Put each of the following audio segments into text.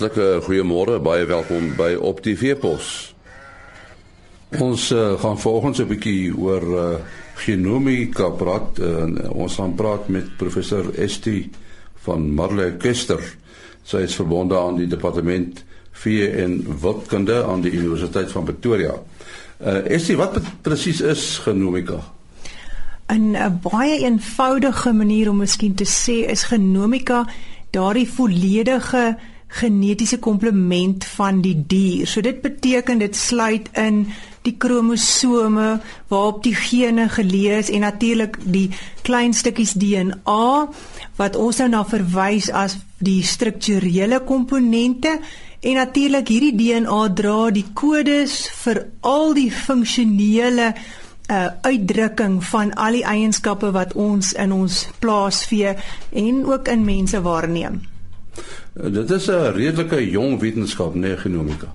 Hartlike goeiemôre, baie welkom by Op TV Pos. Ons uh, gaan volgens 'n bietjie oor uh, genomika praat. Uh, ons gaan praat met professor Esti van Marley Kester. Sy is verbonde aan die departement vee en wildkunde aan die Universiteit van Pretoria. Uh, Esti, wat presies is genomika? 'n baie eenvoudige manier om miskien te sê is genomika daardie volledige genetiese komplement van die dier. So dit beteken dit sluit in die kromosome waarop die gene gelees en natuurlik die klein stukkies DNA wat ons nou na verwys as die strukturele komponente en natuurlik hierdie DNA dra die kodes vir al die funksionele uh, uitdrukking van al die eienskappe wat ons in ons plaasvee en ook in mense waarneem. Dit is 'n redelike jong wetenskap, nee genomika.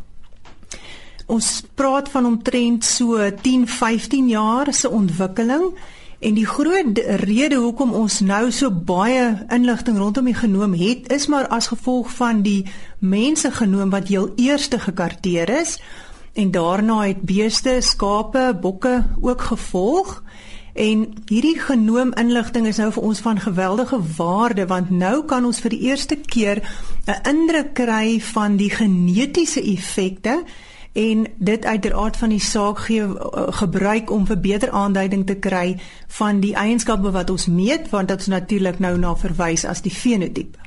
Ons praat van omtrent so 10-15 jaar se ontwikkeling en die groot rede hoekom ons nou so baie inligting rondom die genoom het is maar as gevolg van die mense genoom wat heel eerste gekarteer is en daarna het beeste, skape, bokke ook gevolg. En hierdie genoom inligting is nou vir ons van geweldige waarde want nou kan ons vir die eerste keer 'n indruk kry van die genetiese effekte en dit uit die aard van die saak gee uh, gebruik om vir beter aanduiding te kry van die eienskappe wat ons meet want dit is natuurlik nou na verwys as die fenotipe.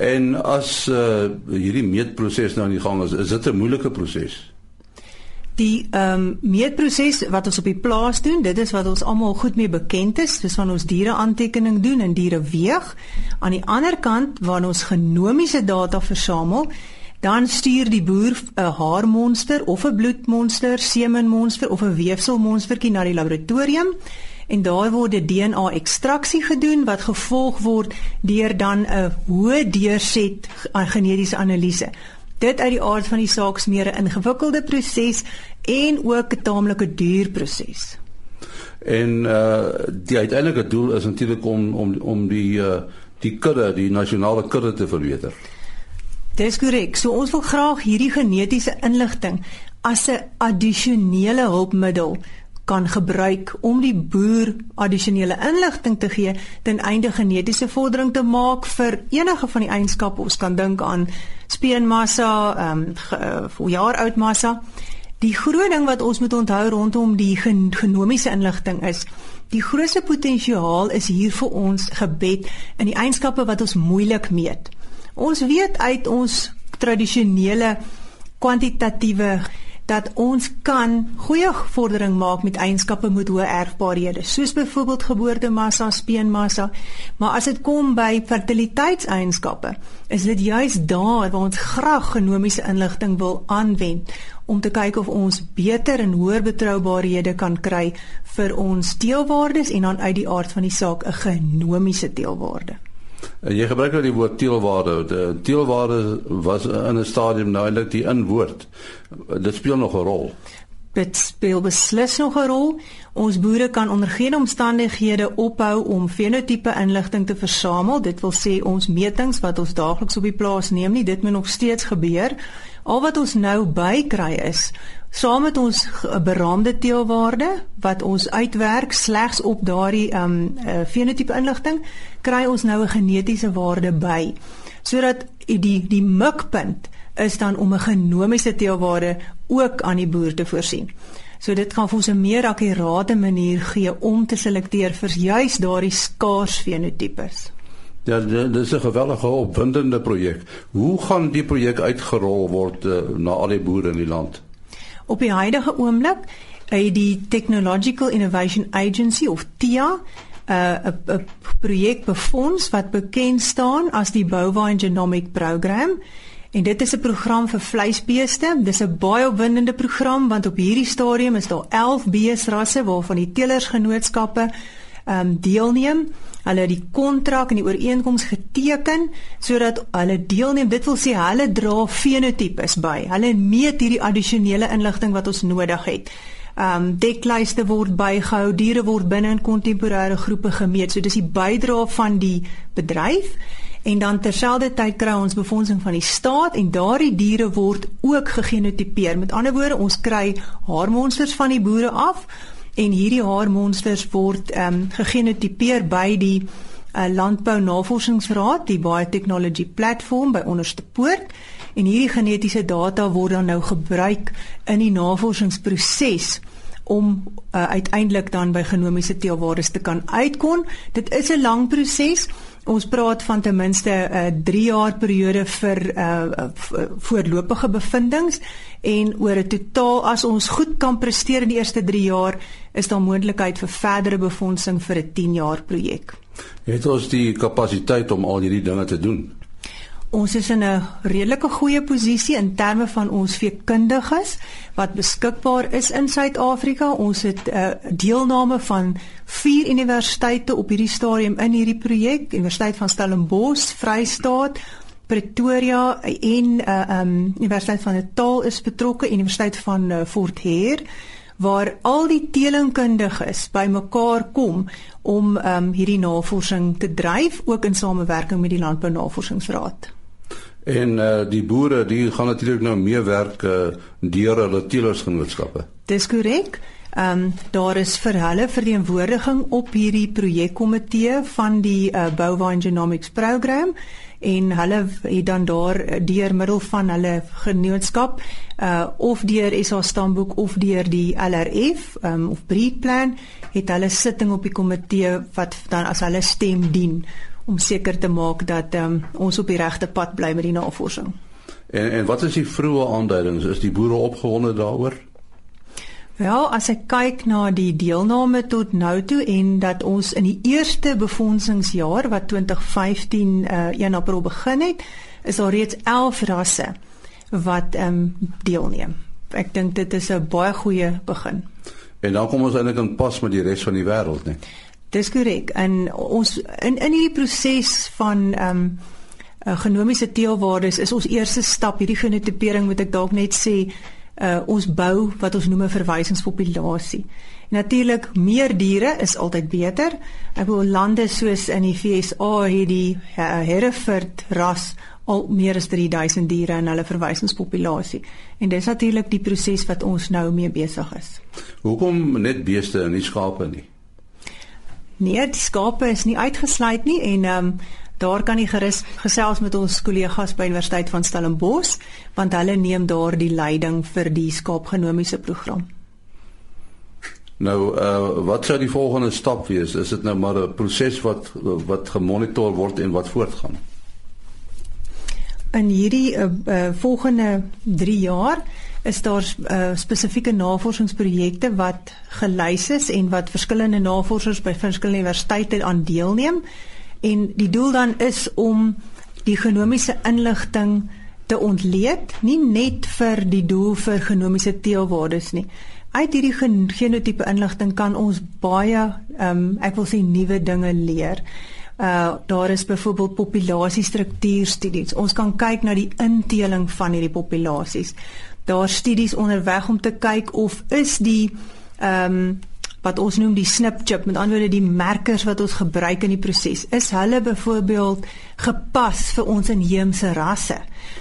En as uh, hierdie meetproses nou aan die gang is, is dit 'n moeilike proses? Die ehm um, meetproses wat ons op die plaas doen, dit is wat ons almal goed mee bekend is, dis van ons diere aantekening doen en diere weeg. Aan die ander kant waar ons genomiese data versamel, dan stuur die boer 'n haarmonster of 'n bloedmonster, semenmonster of 'n weefselmonstertjie na die laboratorium en daar word 'n DNA ekstraksie gedoen wat gevolg word deur dan 'n hoë deurset genetiese analise dit uit die aard van die saak smeer 'n ingewikkelde proses en ook 'n taamlike duur proses. En uh die uiteindelike doel is natuurlik om om om die uh die kudde, die nasionale kudde te verbeter. Dis korrek. So ons wil graag hierdie genetiese inligting as 'n addisionele hulpmiddel kan gebruik om die boer addisionele inligting te gee ten einde genetiese vordering te maak vir enige van die eienskappe ons kan dink aan speenmassa, ehm um, jaar oud massa. Die groot ding wat ons moet onthou rondom die gen genomiese inligting is die grootste potensiaal is hier vir ons gebed in die eienskappe wat ons moeilik meet. Ons weet uit ons tradisionele kwantitatiewe dat ons kan goeie vordering maak met eienskappe met hoë erfbaarhede soos byvoorbeeld geboortemassa, speenmassa, maar as dit kom by fertiliteitseienskappe, is dit juis daar waar ons graag genomiese inligting wil aanwend om te kyk of ons beter en hoër betroubaarhede kan kry vir ons teelwaardes en dan uit die aard van die saak 'n genomiese teelwaarde. En jy gebruik nou die woord teelwaarde. Teelwaarde was in 'n stadium nou eintlik die inwoord. Dit speel nog 'n rol. Dit speel beslis nog 'n rol. Ons boere kan onder geen omstandighede ophou om fenotipe inligting te versamel. Dit wil sê ons metings wat ons daagliks op die plaas neem nie, dit moet nog steeds gebeur. Al wat ons nou bykry is saam met ons beraamde teelwaarde wat ons uitwerk slegs op daardie ehm um, uh, fenotipe inligting kry ons nou 'n genetiese waarde by sodat die die mikpunt is dan om 'n genomiese teelwaarde ook aan die boer te voorsien. So dit gaan vir ons 'n meer akkurate manier gee om te selekteer vir juis daardie skaars fenotipes. Ja, dit is 'n gewellige opwindende projek. Hoe gaan die projek uitgerol word uh, na al die boere in die land? Op die huidige oomblik het die Technological Innovation Agency of TIA 'n uh, projek befonds wat bekend staan as die Bovine Genomic Program. En dit is 'n program vir vleisbeeste. Dis 'n baie opwindende program want op hierdie stadium is daar 11 beesrasse waarvan die telersgenootskappe um, deelneem. Hulle het die kontrak en die ooreenkoms geteken sodat hulle deelneem. Dit wil sê hulle dra fenotipes by. Hulle meet hierdie addisionele inligting wat ons nodig het. Ehm um, deklyste word bygehou, diere word binne in kontemporêre groepe gemeet. So dis die bydrae van die bedryf en dan terselfdertyd kry ons befondsing van die staat en daardie diere word ook gegenotipeer. Met ander woorde, ons kry haarmonsters van die boere af en hierdie haarmonsters word ehm um, gegenotipeer by die uh, Landbou Navorsingsraad, die Biotechnology Platform by Onderste Poort en hierdie genetiese data word dan nou gebruik in die navorsingsproses om uh, uiteindelik dan by genomiese teelwaardes te kan uitkom. Dit is 'n lang proses. Ons praat van ten minste 'n uh, 3 jaar periode vir uh, voorlopige bevindinge en oor 'n totaal as ons goed kan presteer in die eerste 3 jaar is daar moontlikheid vir verdere befondsing vir 'n 10 jaar projek. Het ons die kapasiteit om al hierdie dinge te doen? Ons is in 'n redelike goeie posisie in terme van ons veekundiges wat beskikbaar is in Suid-Afrika. Ons het 'n uh, eh, deelname van 4 universiteite op hierdie stadium in hierdie projek. Universiteit van Stellenbosch, Vrystaat, Pretoria en uh, um, Universiteit van Natal is betrokke, Universiteit van uh, Fort Hare waar al die teelingkundiges bymekaar kom om um, hierdie navorsing te dryf ook in samewerking met die Landbou Navorsingsraad. En uh die boere, die gaan natuurlik nou meer werk uh, deur hulle teelersgenootskappe. Dis korrek. Ehm um, daar is vir hulle verteenwoordiging op hierdie projekkomitee van die uh, Bovine Genomics program en hulle het dan daar deur middel van hulle genootskap uh of deur SA stamboek of deur die LRF um, of breedplan het hulle sitting op die komitee wat dan as hulle stem dien om seker te maak dat um, ons op die regte pad bly met die navorsing. En en wat is die vroeë aanduidings? Is die boere opgewonde daaroor? Ja, as ek kyk na die deelname tot nou toe en dat ons in die eerste befondsingsjaar wat 2015 uh, 1 April begin het, is daar reeds 11 rasse wat ehm um, deelneem. Ek dink dit is 'n baie goeie begin. En dan kom ons eintlik in pas met die res van die wêreld, né? Dis korrek. En ons in in hierdie proses van ehm um, uh, genomiese teelwaardes is ons eerste stap hierdie genotipering moet ek dalk net sê uh, ons bou wat ons noem 'n verwysingspopulasie. Natuurlik meer diere is altyd beter. Ek bedoel lande soos in die VSA het die uh, Hereford ras al meer as 3000 diere in hulle verwysingspopulasie. En dis natuurlik die proses wat ons nou mee besig is. Hoekom net beeste en nie skape nie? Nee, die skape is nie uitgesluit nie en ehm um, daar kan jy gerus gesels met ons kollegas by Universiteit van Stellenbosch want hulle neem daar die leiding vir die skaapgenomiese program. Nou, uh wat sou die volgende stap wees? Is dit nou maar 'n proses wat wat gemonitor word en wat voortgaan? In hierdie uh, uh volgende 3 jaar is daar uh, spesifieke navorsingsprojekte wat gelys is en wat verskillende navorsers by verskillende universiteite aan deelneem. En die doel dan is om die genomiese inligting te ontleed nie net vir die doel vir genomiese teelwaardes nie. Uit hierdie genotipe inligting kan ons baie um, ek wil sê nuwe dinge leer Uh daar is byvoorbeeld populasiestruktuurstudies. Ons kan kyk na die inteling van hierdie populasies daar studies onderweg om te kyk of is die ehm um, wat ons noem die snip chip met ander woorde die merkers wat ons gebruik in die proses is hulle byvoorbeeld gepas vir ons inheemse rasse.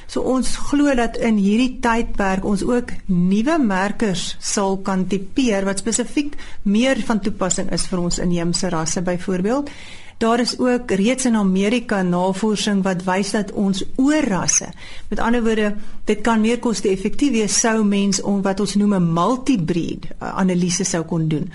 So ons glo dat in hierdie tydperk ons ook nuwe merkers sal kan tipeer wat spesifiek meer van toepassing is vir ons inheemse rasse byvoorbeeld Daar is ook reeds in Amerika navorsing wat wys dat ons oorrasse, met ander woorde, dit kan meer koste-effektief wees sou mens om wat ons noem 'n multibreed uh, analise sou kon doen.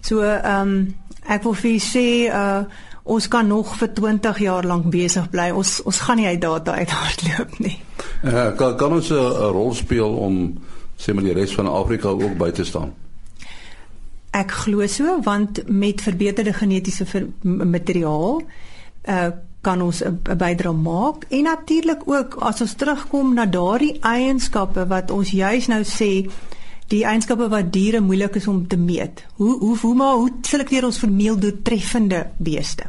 So ehm um, ek wil vir sê uh ons kan nog vir 20 jaar lank besig bly. Ons ons gaan nie uit data uithardloop nie. Uh, kan kan ons 'n rol speel om sê maar die res van Afrika ook by te staan? Ek glo so want met verbeterde genetiese ver materiaal uh kan ons 'n bydrae maak en natuurlik ook as ons terugkom na daardie eienskappe wat ons juis nou sê die eienskappe wat diere moeilik is om te meet. Hoe hoe hoe maar hoe selekteer ons vir meeldoeltreffende beeste?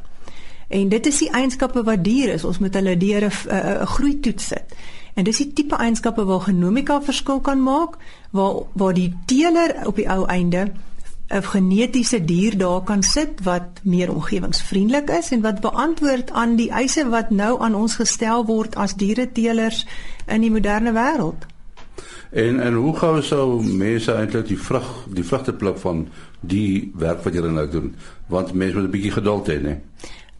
En dit is die eienskappe wat diere is. Ons moet hulle deur 'n 'n groeitoets sit. En dis die tipe eienskappe waar genomika verskil kan maak waar waar die teeler op die ou einde 'n genetiese dier daar kan sit wat meer omgewingsvriendelik is en wat beantwoord aan die eise wat nou aan ons gestel word as diereteelers in die moderne wêreld. En en hoe gou sou mense eintlik die vrug die vrugte pluk van die werk wat julle nou doen? Want mense moet 'n bietjie geduld hê, né?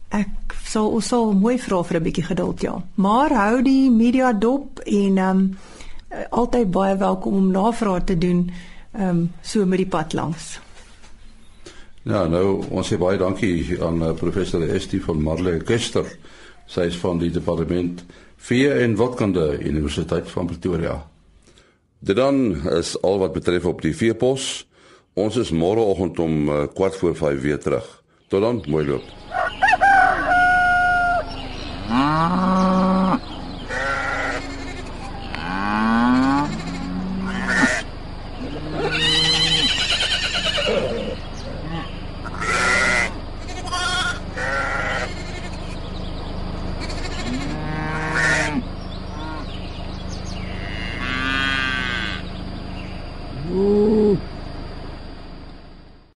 Ek sal ons sal mooi vra vir 'n bietjie geduld, ja. Maar hou die media dop en ehm um, altyd baie welkom om navrae te doen ehm um, so met die pad langs. Ja, nou ons sê baie dankie aan uh, professor Estie van Marley Kester. Sy is van die departement Vee en Wildkunde Universiteit van Pretoria. Dit dan is al wat betref op die veepos. Ons is môreoggend om uh, kwart voor 5 weer terug. Tot dan, mooi loop. Ah.